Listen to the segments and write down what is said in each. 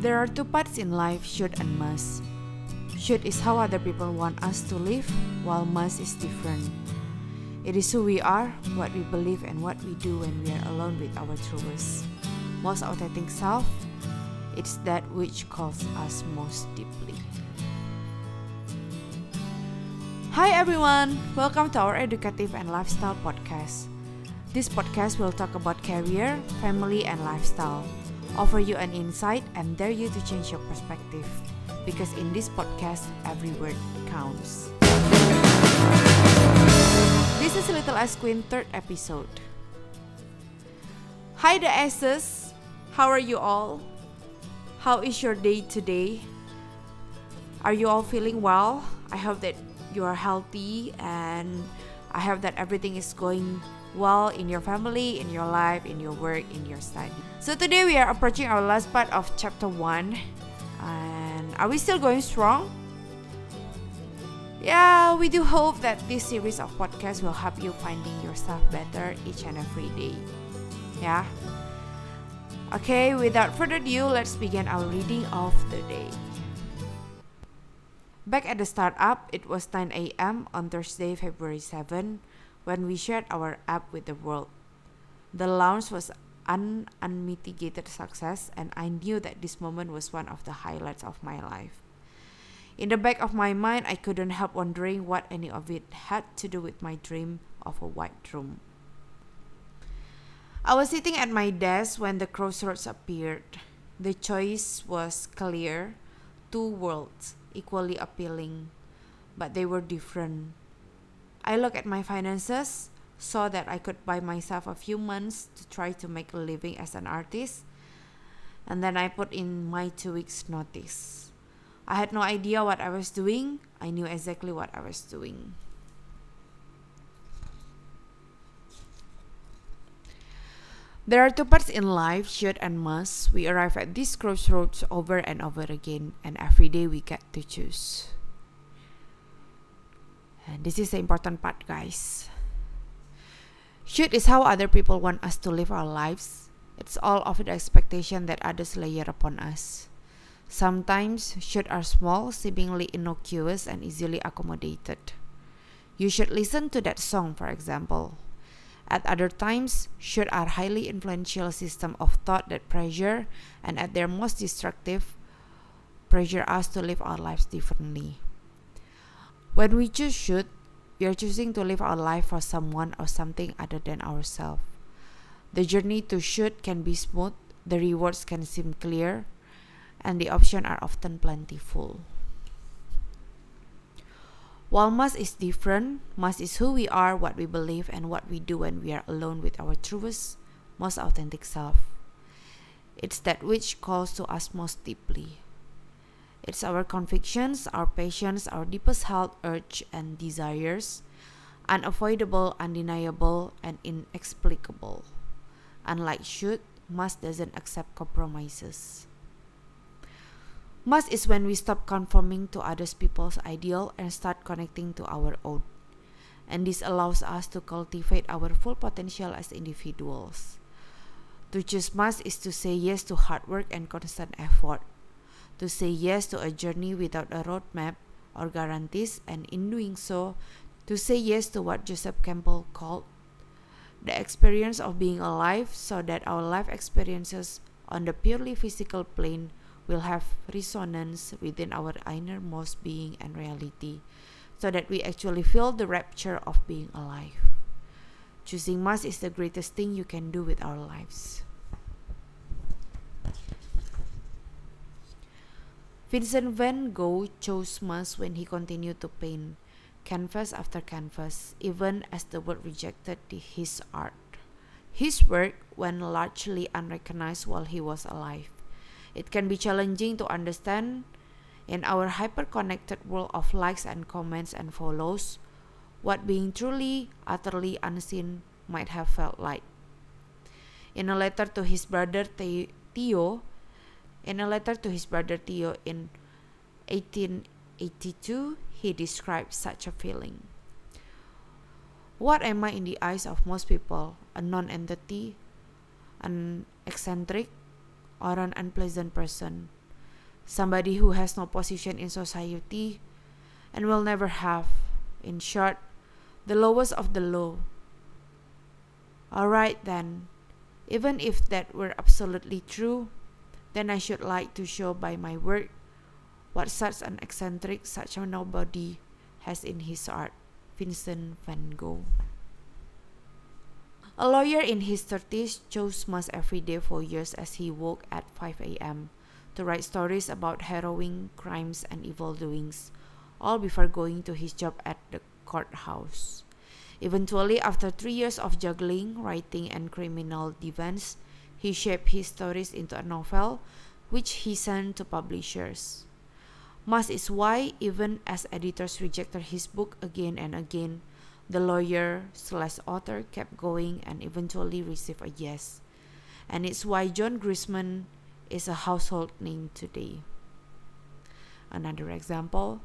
There are two parts in life should and must. Should is how other people want us to live, while must is different. It is who we are, what we believe, and what we do when we are alone with our truest, most authentic self. It's that which calls us most deeply. Hi everyone, welcome to our educative and lifestyle podcast. This podcast will talk about career, family, and lifestyle, offer you an insight, and dare you to change your perspective. Because in this podcast, every word counts. This is a Little S Queen third episode. Hi the S's, how are you all? How is your day today? Are you all feeling well? I hope that you are healthy and I hope that everything is going well in your family, in your life, in your work, in your study. So today we are approaching our last part of chapter 1 and are we still going strong? Yeah, we do hope that this series of podcasts will help you finding yourself better each and every day. Yeah. Okay, without further ado, let's begin our reading of the day. Back at the startup, it was 9 a.m. on Thursday, February 7, when we shared our app with the world. The launch was an unmitigated success, and I knew that this moment was one of the highlights of my life. In the back of my mind, I couldn't help wondering what any of it had to do with my dream of a white room. I was sitting at my desk when the crossroads appeared. The choice was clear two worlds equally appealing, but they were different. I looked at my finances, saw that I could buy myself a few months to try to make a living as an artist, and then I put in my two weeks' notice. I had no idea what I was doing, I knew exactly what I was doing. There are two parts in life, should and must. We arrive at these crossroads over and over again, and every day we get to choose. And this is the important part, guys. Should is how other people want us to live our lives. It's all of the expectation that others layer upon us. Sometimes should are small, seemingly innocuous, and easily accommodated. You should listen to that song, for example. At other times, should are highly influential system of thought that pressure and at their most destructive pressure us to live our lives differently. When we choose should, we are choosing to live our life for someone or something other than ourselves. The journey to should can be smooth, the rewards can seem clear, and the options are often plentiful. While must is different, must is who we are, what we believe, and what we do when we are alone with our truest, most authentic self. It's that which calls to us most deeply. It's our convictions, our passions, our deepest held urge and desires, unavoidable, undeniable, and inexplicable. Unlike should, must doesn't accept compromises. Must is when we stop conforming to others people's ideal and start connecting to our own. And this allows us to cultivate our full potential as individuals. To choose must is to say yes to hard work and constant effort. To say yes to a journey without a roadmap or guarantees, and in doing so, to say yes to what Joseph Campbell called the experience of being alive so that our life experiences on the purely physical plane will have resonance within our innermost being and reality, so that we actually feel the rapture of being alive. Choosing Must is the greatest thing you can do with our lives. Vincent van Gogh chose Must when he continued to paint canvas after canvas, even as the world rejected his art. His work went largely unrecognized while he was alive. It can be challenging to understand in our hyper-connected world of likes and comments and follows what being truly, utterly unseen might have felt like. In a letter to his brother Theo, in a letter to his brother Theo in 1882, he described such a feeling. What am I in the eyes of most people? A non-entity, an eccentric, or an unpleasant person. somebody who has no position in society and will never have. In short, the lowest of the low. Alright then, even if that were absolutely true, then I should like to show by my work what such an eccentric, such a nobody has in his art. Vincent van Gogh. A lawyer in his 30s chose mass every day for years as he woke at 5 a.m. to write stories about harrowing crimes and evil doings, all before going to his job at the courthouse. Eventually, after three years of juggling, writing, and criminal defense, he shaped his stories into a novel, which he sent to publishers. Mass is why, even as editors rejected his book again and again, the lawyer slash author kept going and eventually received a yes. And it's why John Grisham is a household name today. Another example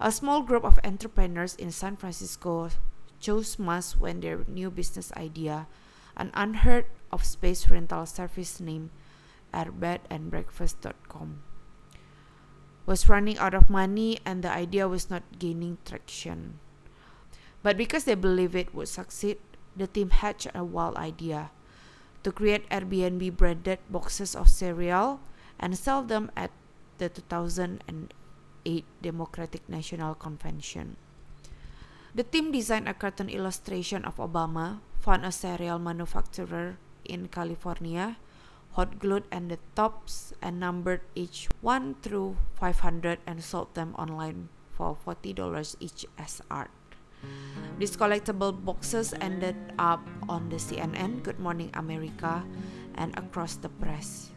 a small group of entrepreneurs in San Francisco chose Mass when their new business idea, an unheard of space rental service named airbedandbreakfast.com, was running out of money and the idea was not gaining traction. But because they believed it would succeed, the team hatched a wild idea to create Airbnb branded boxes of cereal and sell them at the 2008 Democratic National Convention. The team designed a cartoon illustration of Obama, found a cereal manufacturer in California, hot glued and the tops and numbered each 1 through 500 and sold them online for $40 each as art. These collectible boxes ended up on the CNN, Good Morning America, and across the press.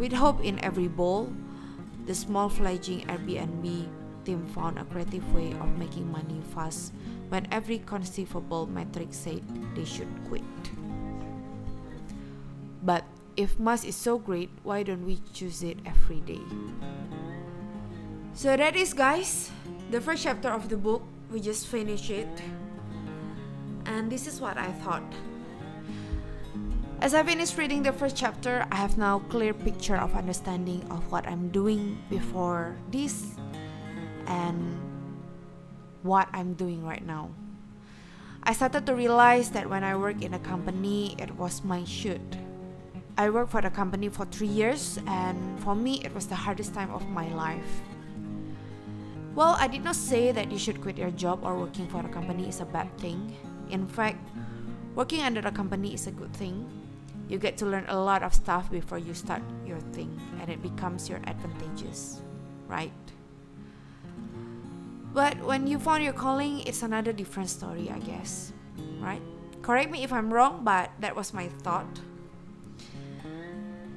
With hope in every bowl, the small fledgling Airbnb team found a creative way of making money fast when every conceivable metric said they should quit. But if mass is so great, why don't we choose it every day? So that is guys, the first chapter of the book we just finished it and this is what I thought as I finished reading the first chapter, I have now clear picture of understanding of what I'm doing before this and what I'm doing right now. I started to realize that when I work in a company, it was my shoot. I worked for the company for three years, and for me, it was the hardest time of my life. Well, I did not say that you should quit your job or working for a company is a bad thing. In fact, working under a company is a good thing. You get to learn a lot of stuff before you start your thing, and it becomes your advantages, right? But when you found your calling, it's another different story, I guess, right? Correct me if I'm wrong, but that was my thought.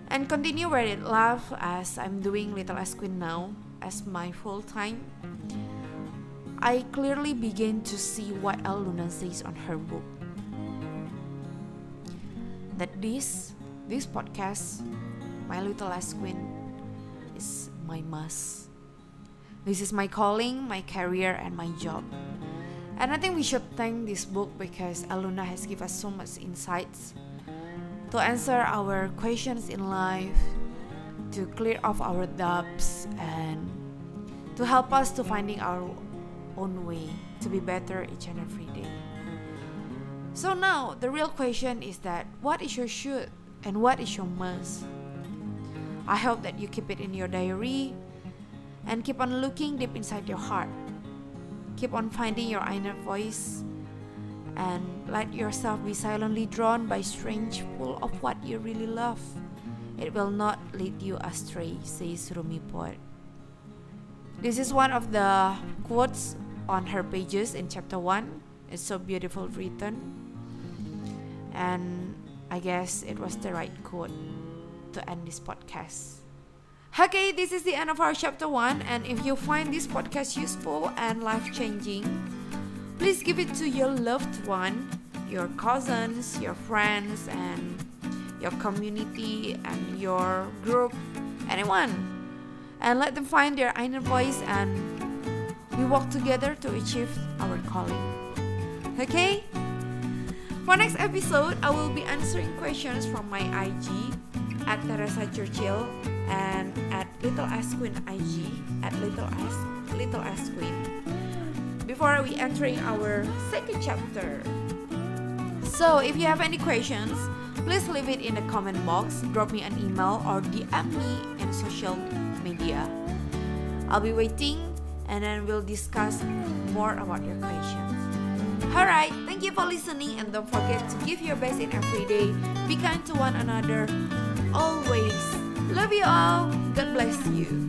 And continue where it left as I'm doing Little Ice Queen now as my full time, I clearly begin to see what Elle Luna says on her book. That this, this podcast, My Little Ice Queen, is my must. This is my calling, my career, and my job. And I think we should thank this book because Elle Luna has given us so much insights to answer our questions in life, to clear off our doubts and to help us to finding our own way to be better each and every day. So now the real question is that what is your should and what is your must? I hope that you keep it in your diary and keep on looking deep inside your heart. Keep on finding your inner voice and let yourself be silently drawn by strange pull of what you really love. It will not lead you astray, says Rumi Poet. This is one of the quotes on her pages in chapter 1. It's so beautiful written. And I guess it was the right quote to end this podcast. Okay, this is the end of our chapter 1 and if you find this podcast useful and life-changing, please give it to your loved one, your cousins, your friends and your community and your group, anyone. And let them find their inner voice and we walk together to achieve our calling. Okay? For next episode, I will be answering questions from my IG at Teresa Churchill and Little S Queen IG at Little S Little S Queen. Before we entering our second chapter. So if you have any questions, please leave it in the comment box, drop me an email or DM me in social media. I'll be waiting and then we'll discuss more about your questions. Alright, thank you for listening and don't forget to give your best in every day. Be kind to one another always. Love you all. God bless you.